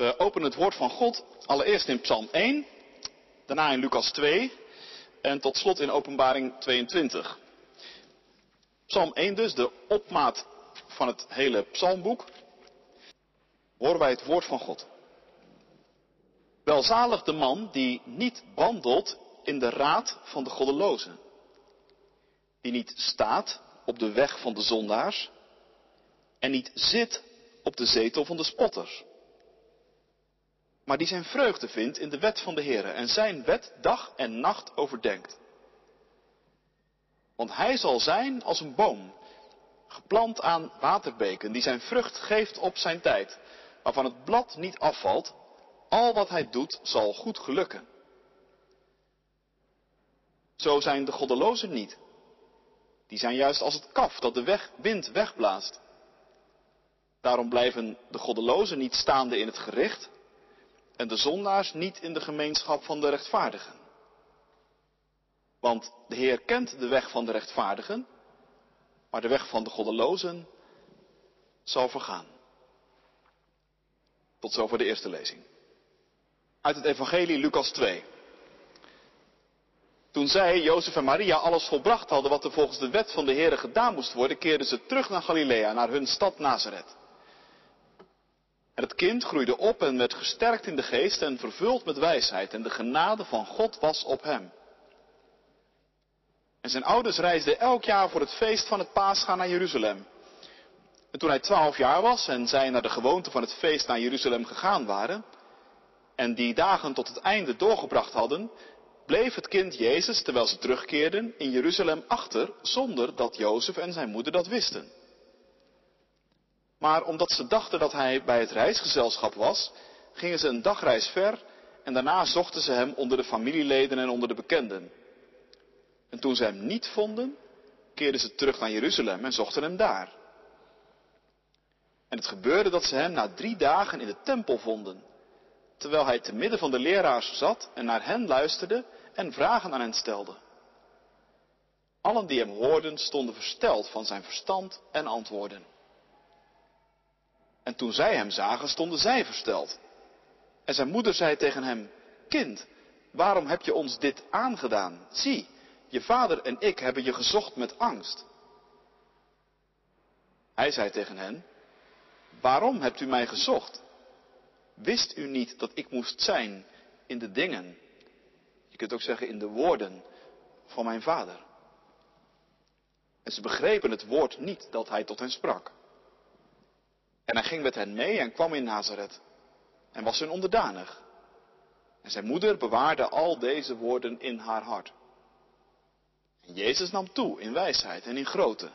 We openen het woord van God allereerst in Psalm 1, daarna in Lucas 2 en tot slot in Openbaring 22. Psalm 1 dus, de opmaat van het hele psalmboek, horen wij het woord van God. Welzalig de man die niet wandelt in de raad van de goddelozen, die niet staat op de weg van de zondaars en niet zit op de zetel van de spotters, maar die zijn vreugde vindt in de wet van de Heer en zijn wet dag en nacht overdenkt. Want hij zal zijn als een boom, geplant aan waterbeken, die zijn vrucht geeft op zijn tijd, waarvan het blad niet afvalt, al wat hij doet zal goed gelukken. Zo zijn de goddelozen niet. Die zijn juist als het kaf dat de wind wegblaast. Daarom blijven de goddelozen niet staande in het gericht en de zondaars niet in de gemeenschap van de rechtvaardigen. Want de Heer kent de weg van de rechtvaardigen, maar de weg van de goddelozen zal vergaan. Tot zover de eerste lezing. Uit het Evangelie Lucas 2. Toen zij, Jozef en Maria, alles volbracht hadden wat er volgens de wet van de Heer gedaan moest worden, keerden ze terug naar Galilea, naar hun stad Nazareth. Het kind groeide op en werd gesterkt in de geest en vervuld met wijsheid, en de genade van God was op hem. En zijn ouders reisden elk jaar voor het feest van het paasgaan naar Jeruzalem. En toen hij twaalf jaar was en zij naar de gewoonte van het feest naar Jeruzalem gegaan waren, en die dagen tot het einde doorgebracht hadden, bleef het kind Jezus, terwijl ze terugkeerden, in Jeruzalem achter, zonder dat Jozef en zijn moeder dat wisten. Maar omdat ze dachten dat hij bij het reisgezelschap was, gingen ze een dagreis ver en daarna zochten ze hem onder de familieleden en onder de bekenden. En toen ze hem niet vonden, keerden ze terug naar Jeruzalem en zochten hem daar. En het gebeurde dat ze hem na drie dagen in de tempel vonden, terwijl hij te midden van de leraars zat en naar hen luisterde en vragen aan hen stelde. Allen die hem hoorden stonden versteld van zijn verstand en antwoorden. En toen zij hem zagen, stonden zij versteld. En zijn moeder zei tegen hem, Kind, waarom heb je ons dit aangedaan? Zie, je vader en ik hebben je gezocht met angst. Hij zei tegen hen, Waarom hebt u mij gezocht? Wist u niet dat ik moest zijn in de dingen, je kunt ook zeggen in de woorden van mijn vader? En ze begrepen het woord niet dat hij tot hen sprak. En hij ging met hen mee en kwam in Nazareth en was hun onderdanig. En zijn moeder bewaarde al deze woorden in haar hart. En Jezus nam toe in wijsheid en in grootte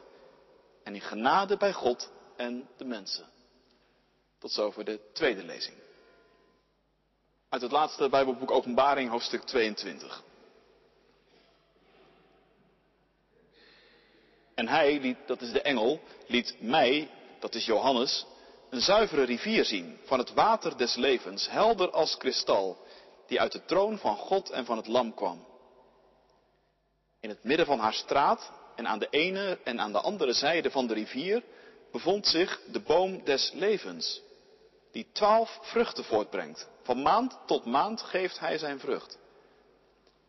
en in genade bij God en de mensen. Tot zover de tweede lezing. Uit het laatste Bijbelboek Openbaring, hoofdstuk 22. En hij, dat is de engel, liet mij, dat is Johannes, een zuivere rivier zien van het water des levens, helder als kristal, die uit de troon van God en van het Lam kwam. In het midden van haar straat en aan de ene en aan de andere zijde van de rivier bevond zich de boom des levens, die twaalf vruchten voortbrengt. Van maand tot maand geeft hij zijn vrucht.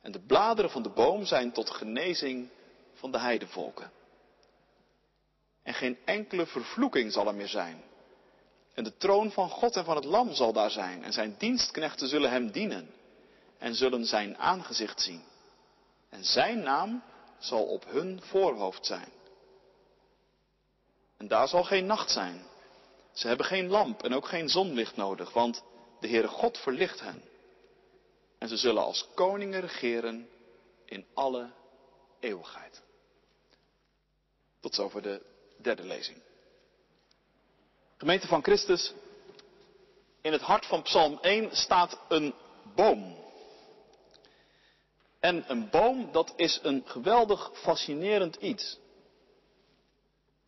En de bladeren van de boom zijn tot genezing van de heidevolken. En geen enkele vervloeking zal er meer zijn. En de troon van God en van het Lam zal daar zijn. En zijn dienstknechten zullen hem dienen. En zullen zijn aangezicht zien. En zijn naam zal op hun voorhoofd zijn. En daar zal geen nacht zijn. Ze hebben geen lamp en ook geen zonlicht nodig, want de Heere God verlicht hen. En ze zullen als koningen regeren in alle eeuwigheid. Tot zover de derde lezing. Gemeente van Christus, in het hart van Psalm 1 staat een boom. En een boom, dat is een geweldig fascinerend iets.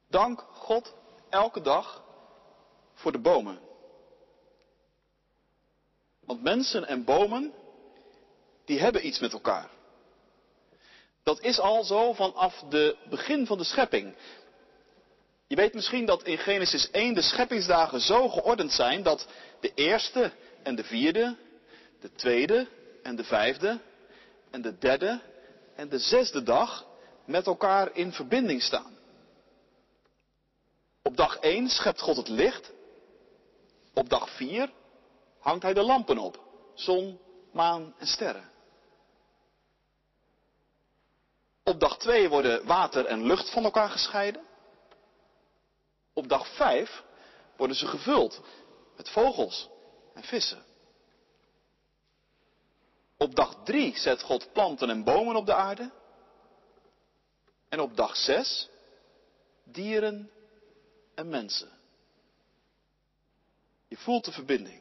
Dank God elke dag voor de bomen. Want mensen en bomen, die hebben iets met elkaar. Dat is al zo vanaf de begin van de schepping. Je weet misschien dat in Genesis 1 de scheppingsdagen zo geordend zijn dat de eerste en de vierde, de tweede en de vijfde en de derde en de zesde dag met elkaar in verbinding staan. Op dag 1 schept God het licht. Op dag 4 hangt hij de lampen op. Zon, maan en sterren. Op dag 2 worden water en lucht van elkaar gescheiden. Op dag 5 worden ze gevuld met vogels en vissen. Op dag 3 zet God planten en bomen op de aarde. En op dag 6 dieren en mensen. Je voelt de verbinding.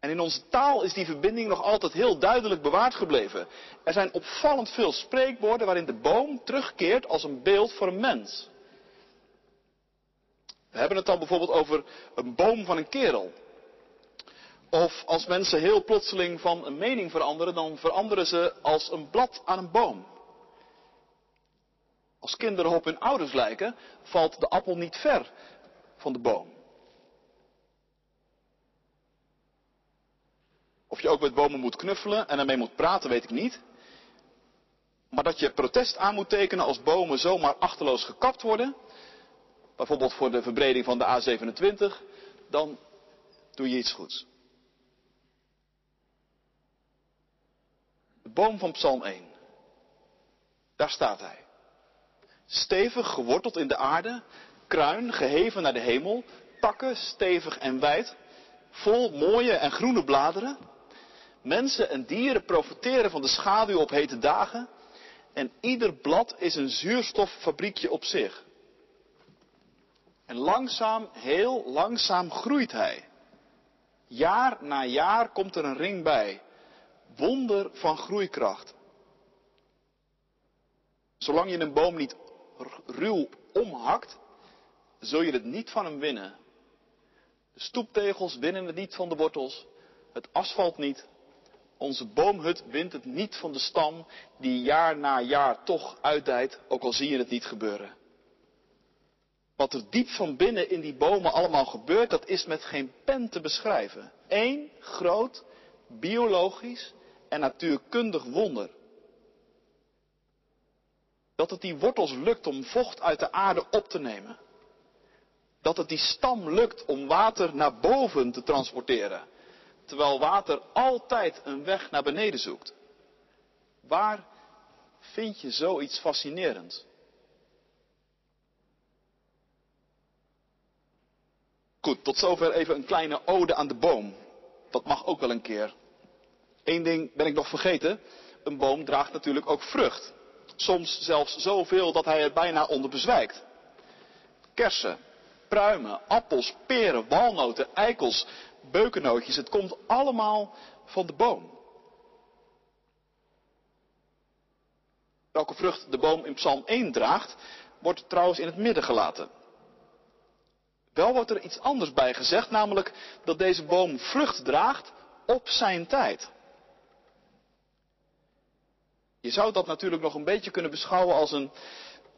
En in onze taal is die verbinding nog altijd heel duidelijk bewaard gebleven. Er zijn opvallend veel spreekwoorden waarin de boom terugkeert als een beeld voor een mens. We hebben het dan bijvoorbeeld over een boom van een kerel. Of als mensen heel plotseling van een mening veranderen, dan veranderen ze als een blad aan een boom. Als kinderen op hun ouders lijken, valt de appel niet ver van de boom. Of je ook met bomen moet knuffelen en ermee moet praten, weet ik niet. Maar dat je protest aan moet tekenen als bomen zomaar achterloos gekapt worden, bijvoorbeeld voor de verbreding van de A27, dan doe je iets goeds. De boom van Psalm 1. Daar staat hij. Stevig geworteld in de aarde, kruin geheven naar de hemel, takken stevig en wijd, vol mooie en groene bladeren. Mensen en dieren profiteren van de schaduw op hete dagen. En ieder blad is een zuurstoffabriekje op zich. En langzaam, heel langzaam groeit hij. Jaar na jaar komt er een ring bij. Wonder van groeikracht. Zolang je een boom niet ruw omhakt, zul je het niet van hem winnen. De stoeptegels winnen het niet van de wortels, het asfalt niet. Onze boomhut wint het niet van de stam die jaar na jaar toch uitdijt, ook al zie je het niet gebeuren. Wat er diep van binnen in die bomen allemaal gebeurt, dat is met geen pen te beschrijven. Eén groot biologisch en natuurkundig wonder. Dat het die wortels lukt om vocht uit de aarde op te nemen. Dat het die stam lukt om water naar boven te transporteren. Terwijl water altijd een weg naar beneden zoekt. Waar vind je zoiets fascinerends? Goed, tot zover even een kleine ode aan de boom. Dat mag ook wel een keer. Eén ding ben ik nog vergeten. Een boom draagt natuurlijk ook vrucht. Soms zelfs zoveel dat hij er bijna onder bezwijkt. Kersen, pruimen, appels, peren, walnoten, eikels, beukennootjes. Het komt allemaal van de boom. Welke vrucht de boom in Psalm 1 draagt, wordt trouwens in het midden gelaten. Wel wordt er iets anders bij gezegd, namelijk dat deze boom vrucht draagt op zijn tijd. Je zou dat natuurlijk nog een beetje kunnen beschouwen als een,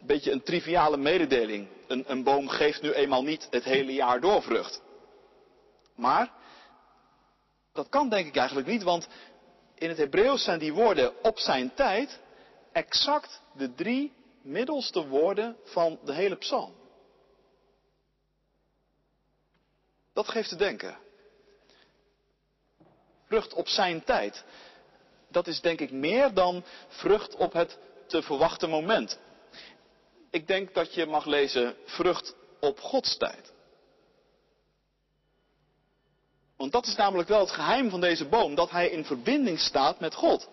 beetje een triviale mededeling. Een, een boom geeft nu eenmaal niet het hele jaar door vrucht. Maar dat kan denk ik eigenlijk niet, want in het Hebreeuws zijn die woorden op zijn tijd exact de drie middelste woorden van de hele psalm. Dat geeft te denken. Vrucht op zijn tijd dat is denk ik meer dan vrucht op het te verwachten moment. Ik denk dat je mag lezen vrucht op Gods tijd. Want dat is namelijk wel het geheim van deze boom, dat hij in verbinding staat met God.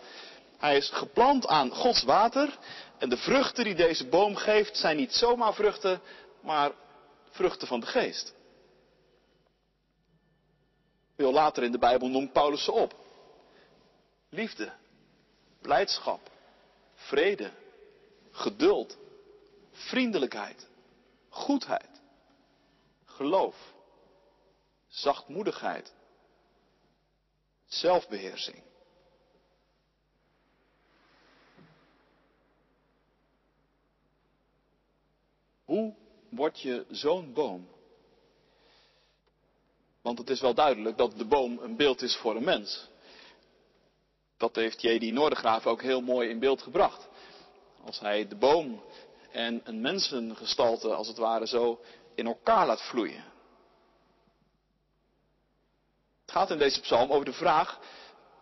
Hij is geplant aan Gods water en de vruchten die deze boom geeft zijn niet zomaar vruchten, maar vruchten van de geest. Veel later in de Bijbel noemt Paulus ze op liefde, blijdschap, vrede, geduld, vriendelijkheid, goedheid, geloof, zachtmoedigheid, zelfbeheersing. Hoe word je zo'n boom? Want het is wel duidelijk dat de boom een beeld is voor een mens. Dat heeft J.D. Noordegraaf ook heel mooi in beeld gebracht. Als hij de boom en een mensengestalte als het ware zo in elkaar laat vloeien. Het gaat in deze psalm over de vraag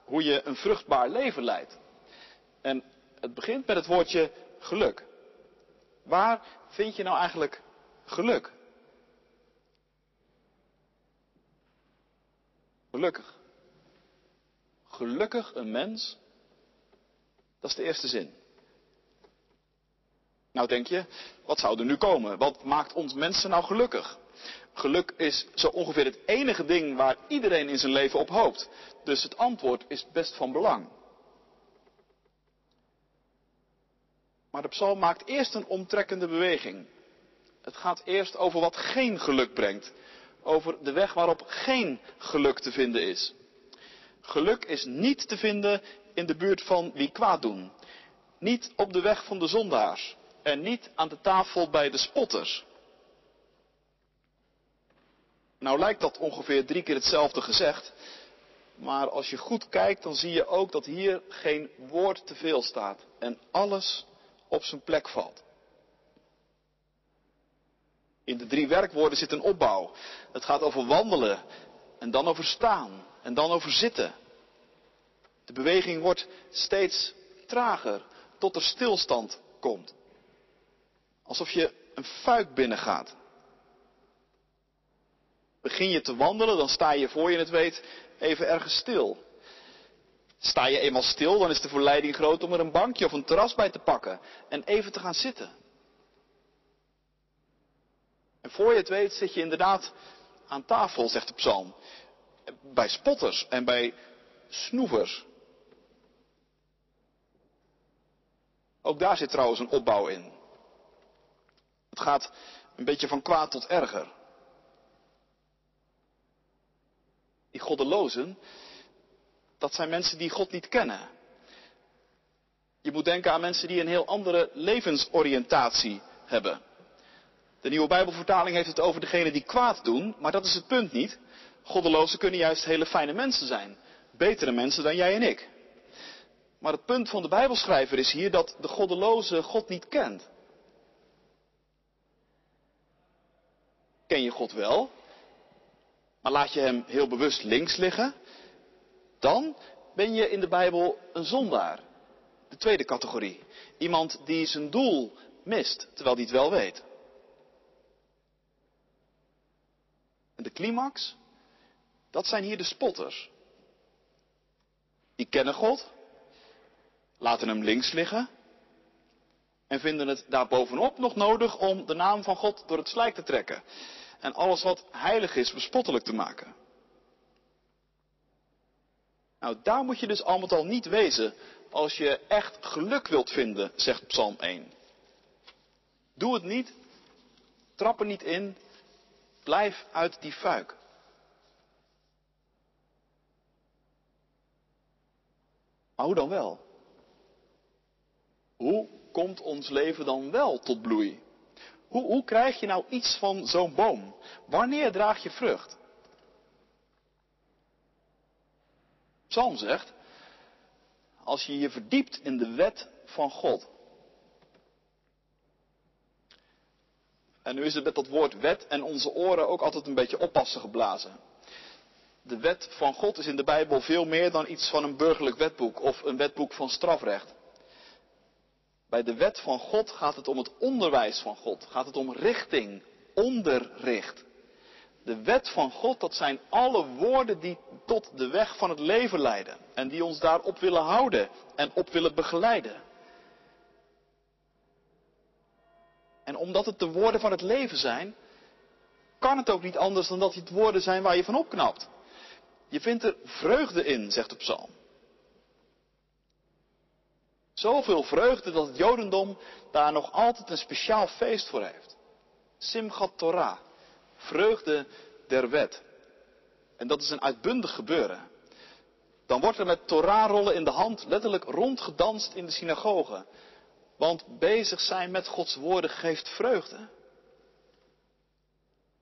hoe je een vruchtbaar leven leidt. En het begint met het woordje geluk. Waar vind je nou eigenlijk geluk? Gelukkig. Gelukkig een mens. Dat is de eerste zin. Nou denk je, wat zou er nu komen? Wat maakt ons mensen nou gelukkig? Geluk is zo ongeveer het enige ding waar iedereen in zijn leven op hoopt. Dus het antwoord is best van belang. Maar de psalm maakt eerst een omtrekkende beweging. Het gaat eerst over wat geen geluk brengt. Over de weg waarop geen geluk te vinden is. Geluk is niet te vinden in de buurt van wie kwaad doen. Niet op de weg van de zondaars. En niet aan de tafel bij de spotters. Nou lijkt dat ongeveer drie keer hetzelfde gezegd. Maar als je goed kijkt, dan zie je ook dat hier geen woord te veel staat. En alles op zijn plek valt. In de drie werkwoorden zit een opbouw. Het gaat over wandelen. En dan over staan. En dan over zitten. De beweging wordt steeds trager. Tot er stilstand komt. Alsof je een fuik binnengaat. Begin je te wandelen, dan sta je voor je het weet even ergens stil. Sta je eenmaal stil, dan is de verleiding groot om er een bankje of een terras bij te pakken en even te gaan zitten. En voor je het weet zit je inderdaad aan tafel, zegt de psalm. Bij spotters en bij snoevers. Ook daar zit trouwens een opbouw in. Het gaat een beetje van kwaad tot erger. Die goddelozen, dat zijn mensen die God niet kennen. Je moet denken aan mensen die een heel andere levensoriëntatie hebben. De nieuwe Bijbelvertaling heeft het over degenen die kwaad doen, maar dat is het punt niet. Goddelozen kunnen juist hele fijne mensen zijn. Betere mensen dan jij en ik. Maar het punt van de Bijbelschrijver is hier dat de goddeloze God niet kent. Ken je God wel? Maar laat je hem heel bewust links liggen? Dan ben je in de Bijbel een zondaar. De tweede categorie. Iemand die zijn doel mist, terwijl hij het wel weet. En de climax? Dat zijn hier de spotters. Die kennen God, laten hem links liggen en vinden het daarbovenop nog nodig om de naam van God door het slijk te trekken en alles wat heilig is bespottelijk te maken. Nou, daar moet je dus al met al niet wezen als je echt geluk wilt vinden, zegt Psalm 1. Doe het niet, trap er niet in, blijf uit die fuik. Maar hoe dan wel? Hoe komt ons leven dan wel tot bloei? Hoe, hoe krijg je nou iets van zo'n boom? Wanneer draag je vrucht? Psalm zegt, als je je verdiept in de wet van God. En nu is het met dat woord wet en onze oren ook altijd een beetje oppassen geblazen. De wet van God is in de Bijbel veel meer dan iets van een burgerlijk wetboek of een wetboek van strafrecht. Bij de wet van God gaat het om het onderwijs van God. Gaat het om richting, onderricht. De wet van God, dat zijn alle woorden die tot de weg van het leven leiden. En die ons daarop willen houden en op willen begeleiden. En omdat het de woorden van het leven zijn, kan het ook niet anders dan dat het woorden zijn waar je van opknapt. Je vindt er vreugde in, zegt de psalm. Zoveel vreugde dat het Jodendom daar nog altijd een speciaal feest voor heeft. Simchat Torah, vreugde der wet. En dat is een uitbundig gebeuren. Dan wordt er met Torahrollen in de hand letterlijk rondgedanst in de synagoge. Want bezig zijn met Gods woorden geeft vreugde.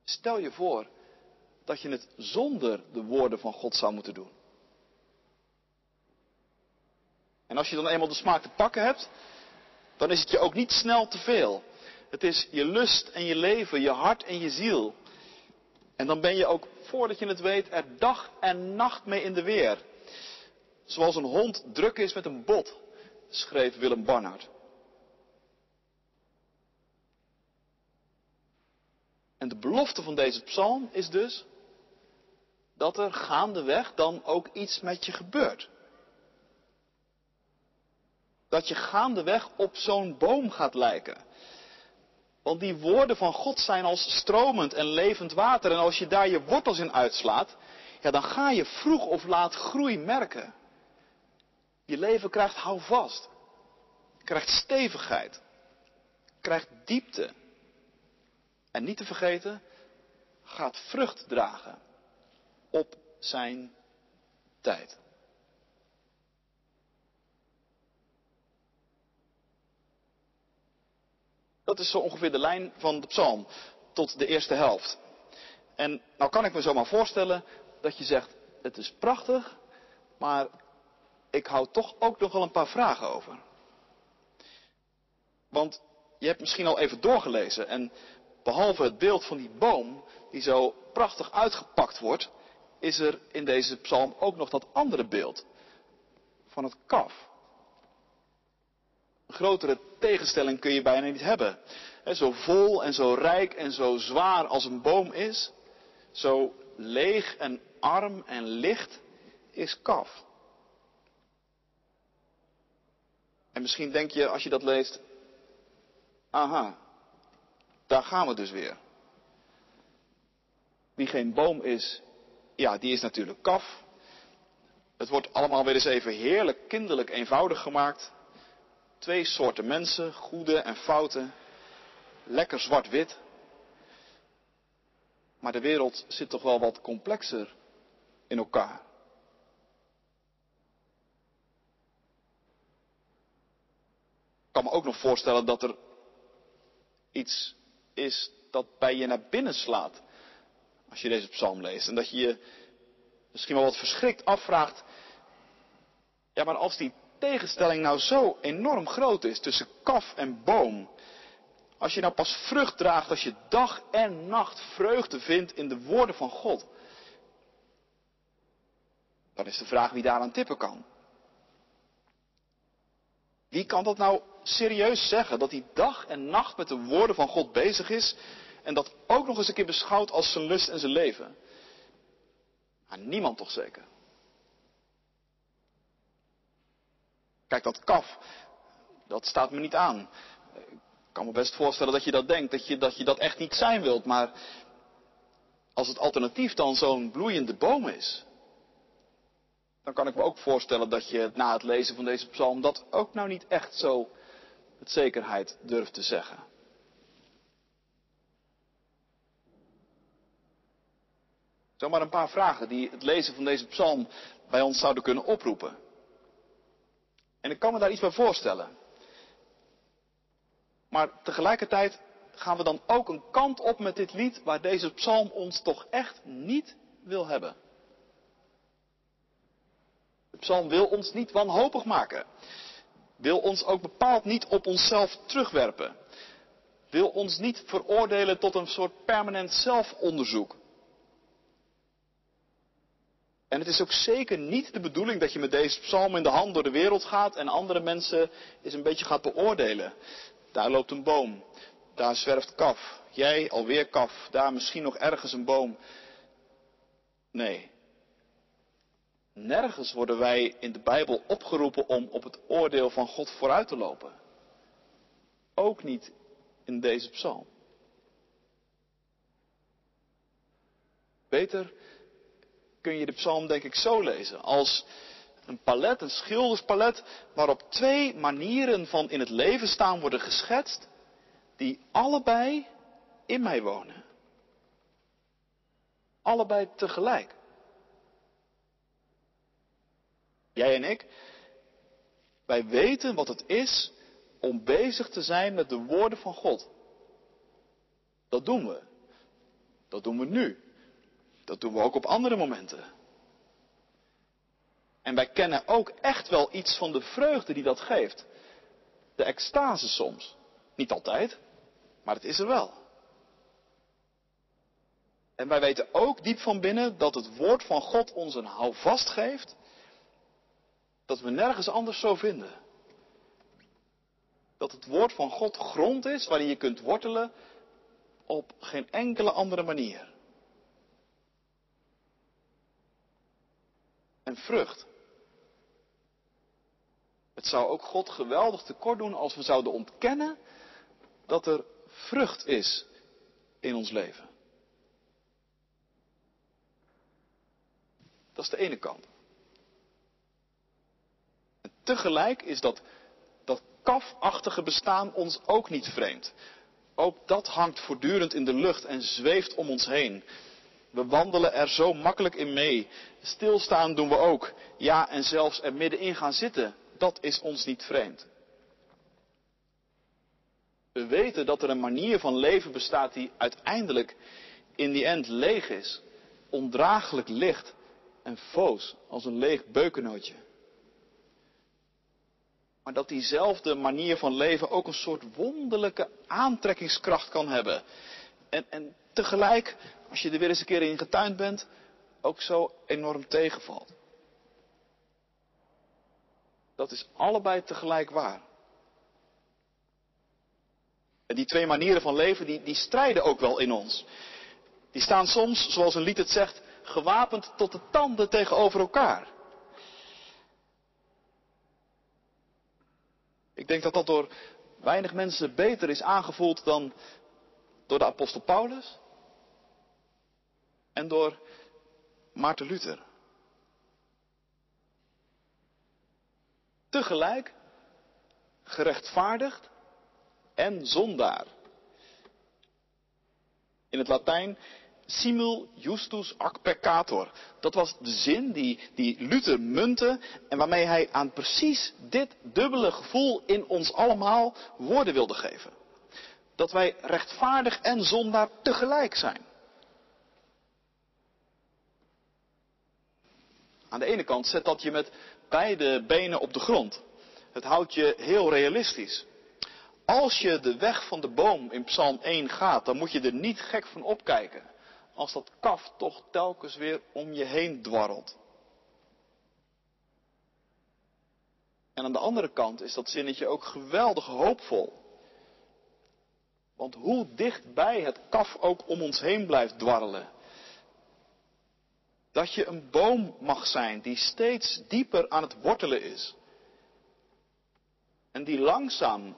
Stel je voor dat je het zonder de woorden van God zou moeten doen. En als je dan eenmaal de smaak te pakken hebt, dan is het je ook niet snel te veel. Het is je lust en je leven, je hart en je ziel. En dan ben je ook, voordat je het weet, er dag en nacht mee in de weer. Zoals een hond druk is met een bot, schreef Willem Barnard. En de belofte van deze psalm is dus dat er gaandeweg dan ook iets met je gebeurt. Dat je gaandeweg op zo'n boom gaat lijken. Want die woorden van God zijn als stromend en levend water. En als je daar je wortels in uitslaat, ja, dan ga je vroeg of laat groei merken. Je leven krijgt houvast, krijgt stevigheid, krijgt diepte. En niet te vergeten, gaat vrucht dragen op zijn tijd. Dat is zo ongeveer de lijn van de psalm tot de eerste helft. En nou kan ik me zomaar voorstellen dat je zegt, het is prachtig, maar ik hou toch ook nog wel een paar vragen over. Want je hebt misschien al even doorgelezen en behalve het beeld van die boom die zo prachtig uitgepakt wordt, is er in deze psalm ook nog dat andere beeld van het kaf. Een grotere tegenstelling kun je bijna niet hebben. zo vol en zo rijk en zo zwaar als een boom is, zo leeg en arm en licht is kaf. En misschien denk je als je dat leest, aha, daar gaan we dus weer. Wie geen boom is, ja, die is natuurlijk kaf. Het wordt allemaal weer eens even heerlijk kinderlijk eenvoudig gemaakt. Twee soorten mensen, goede en foute. Lekker zwart-wit. Maar de wereld zit toch wel wat complexer in elkaar. Ik kan me ook nog voorstellen dat er iets is dat bij je naar binnen slaat. Als je deze psalm leest. En dat je je misschien wel wat verschrikt afvraagt. Ja, maar als die tegenstelling nou zo enorm groot is tussen kaf en boom. Als je nou pas vrucht draagt als je dag en nacht vreugde vindt in de woorden van God. Dan is de vraag wie daaraan tippen kan. Wie kan dat nou serieus zeggen? Dat hij dag en nacht met de woorden van God bezig is en dat ook nog eens een keer beschouwt als zijn lust en zijn leven? Maar niemand toch zeker. Kijk, dat kaf, dat staat me niet aan. Ik kan me best voorstellen dat je dat denkt, dat je dat, je dat echt niet zijn wilt. Maar als het alternatief dan zo'n bloeiende boom is, dan kan ik me ook voorstellen dat je na het lezen van deze psalm dat ook nou niet echt zo met zekerheid durft te zeggen. Zomaar een paar vragen die het lezen van deze psalm bij ons zouden kunnen oproepen. En ik kan me daar iets bij voorstellen. Maar tegelijkertijd gaan we dan ook een kant op met dit lied waar deze psalm ons toch echt niet wil hebben. De psalm wil ons niet wanhopig maken. Wil ons ook bepaald niet op onszelf terugwerpen. Wil ons niet veroordelen tot een soort permanent zelfonderzoek. En het is ook zeker niet de bedoeling dat je met deze psalm in de hand door de wereld gaat en andere mensen eens een beetje gaat beoordelen. Daar loopt een boom, daar zwerft kaf, jij alweer kaf, daar misschien nog ergens een boom. Nee. Nergens worden wij in de Bijbel opgeroepen om op het oordeel van God vooruit te lopen. Ook niet in deze psalm. Beter kun je de psalm denk ik zo lezen. Als een palet, een schilderspalet, waarop twee manieren van in het leven staan worden geschetst, die allebei in mij wonen. Allebei tegelijk. Jij en ik, wij weten wat het is om bezig te zijn met de woorden van God. Dat doen we. Dat doen we nu. Dat doen we ook op andere momenten. En wij kennen ook echt wel iets van de vreugde die dat geeft. De extase soms. Niet altijd, maar het is er wel. En wij weten ook diep van binnen dat het woord van God ons een houvast geeft. Dat we nergens anders zo vinden. Dat het woord van God grond is waarin je kunt wortelen op geen enkele andere manier. En vrucht. Het zou ook God geweldig tekort doen als we zouden ontkennen dat er vrucht is in ons leven. Dat is de ene kant. Tegelijk is dat, dat kafachtige bestaan ons ook niet vreemd. Ook dat hangt voortdurend in de lucht en zweeft om ons heen. We wandelen er zo makkelijk in mee. Stilstaan doen we ook. Ja, en zelfs er middenin gaan zitten, dat is ons niet vreemd. We weten dat er een manier van leven bestaat die uiteindelijk in die end leeg is, ondraaglijk licht en foos als een leeg beukennootje. Maar dat diezelfde manier van leven ook een soort wonderlijke aantrekkingskracht kan hebben. En, en tegelijk, als je er weer eens een keer in getuind bent, ook zo enorm tegenvalt. Dat is allebei tegelijk waar. En die twee manieren van leven, die, die strijden ook wel in ons. Die staan soms, zoals een lied het zegt, gewapend tot de tanden tegenover elkaar. Ik denk dat dat door weinig mensen beter is aangevoeld dan door de apostel Paulus en door Maarten Luther. Tegelijk gerechtvaardigd en zondaar. In het Latijn simul justus ac peccator. Dat was de zin die, die Luther munte en waarmee hij aan precies dit dubbele gevoel in ons allemaal woorden wilde geven. Dat wij rechtvaardig en zondaar tegelijk zijn. Aan de ene kant zet dat je met beide benen op de grond. Het houdt je heel realistisch. Als je de weg van de boom in Psalm 1 gaat, dan moet je er niet gek van opkijken. Als dat kaf toch telkens weer om je heen dwarrelt. En aan de andere kant is dat zinnetje ook geweldig hoopvol. Want hoe dichtbij het kaf ook om ons heen blijft dwarrelen. Dat je een boom mag zijn die steeds dieper aan het wortelen is. En die langzaam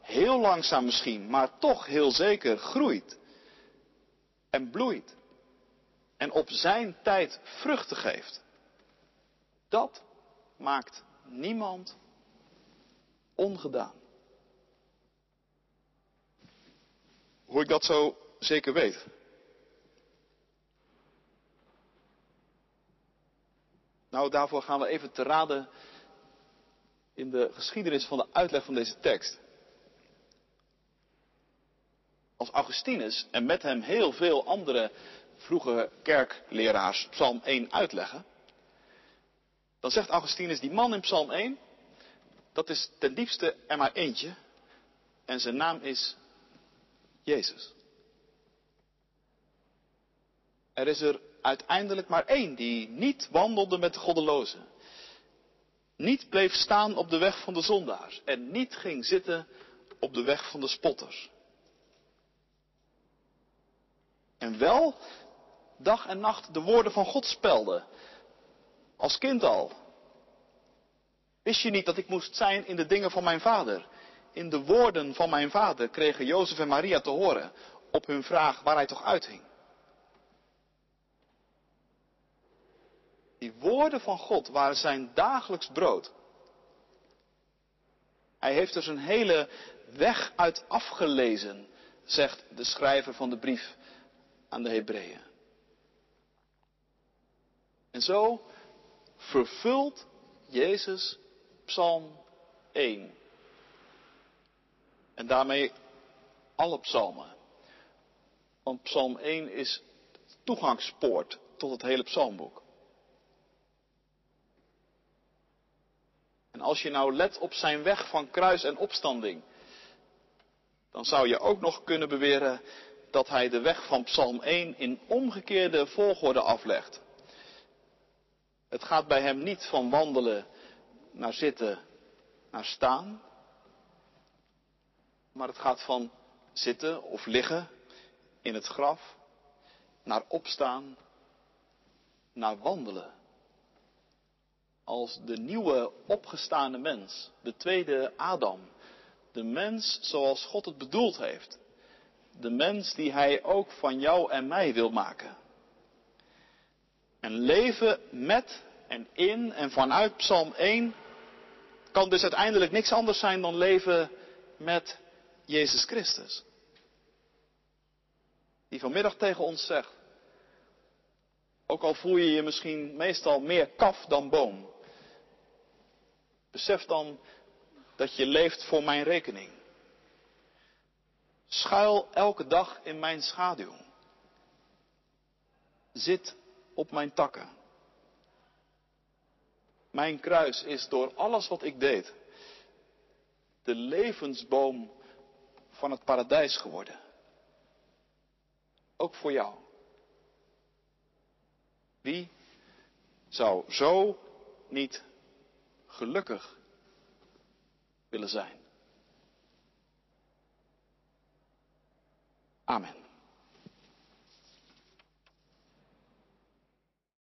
heel langzaam misschien, maar toch heel zeker groeit en bloeit en op zijn tijd vruchten geeft. Dat maakt niemand ongedaan. Hoe ik dat zo zeker weet. Nou, daarvoor gaan we even te raden in de geschiedenis van de uitleg van deze tekst als Augustinus en met hem heel veel andere vroege kerkleraars Psalm 1 uitleggen, dan zegt Augustinus, die man in Psalm 1, dat is ten diepste er maar eentje en zijn naam is Jezus. Er is er uiteindelijk maar één die niet wandelde met de goddelozen. Niet bleef staan op de weg van de zondaars en niet ging zitten op de weg van de spotters. En wel dag en nacht de woorden van God spelde. Als kind al. Wist je niet dat ik moest zijn in de dingen van mijn vader? In de woorden van mijn vader kregen Jozef en Maria te horen op hun vraag waar hij toch uithing. Die woorden van God waren zijn dagelijks brood. Hij heeft er zijn hele weg uit afgelezen, zegt de schrijver van de brief aan de Hebreeën. En zo vervult Jezus Psalm 1. En daarmee alle psalmen. Want Psalm 1 is toegangspoort tot het hele psalmboek. En als je nou let op zijn weg van kruis en opstanding, dan zou je ook nog kunnen beweren dat hij de weg van Psalm 1 in omgekeerde volgorde aflegt. Het gaat bij hem niet van wandelen naar zitten naar staan, maar het gaat van zitten of liggen in het graf naar opstaan, naar wandelen. Als de nieuwe opgestaande mens, de tweede Adam, de mens zoals God het bedoeld heeft. De mens die Hij ook van jou en mij wil maken. En leven met en in en vanuit Psalm 1 kan dus uiteindelijk niks anders zijn dan leven met Jezus Christus. Die vanmiddag tegen ons zegt, ook al voel je je misschien meestal meer kaf dan boom, besef dan dat je leeft voor mijn rekening. Schuil elke dag in mijn schaduw. Zit op mijn takken. Mijn kruis is door alles wat ik deed de levensboom van het paradijs geworden. Ook voor jou. Wie zou zo niet gelukkig willen zijn? Amen.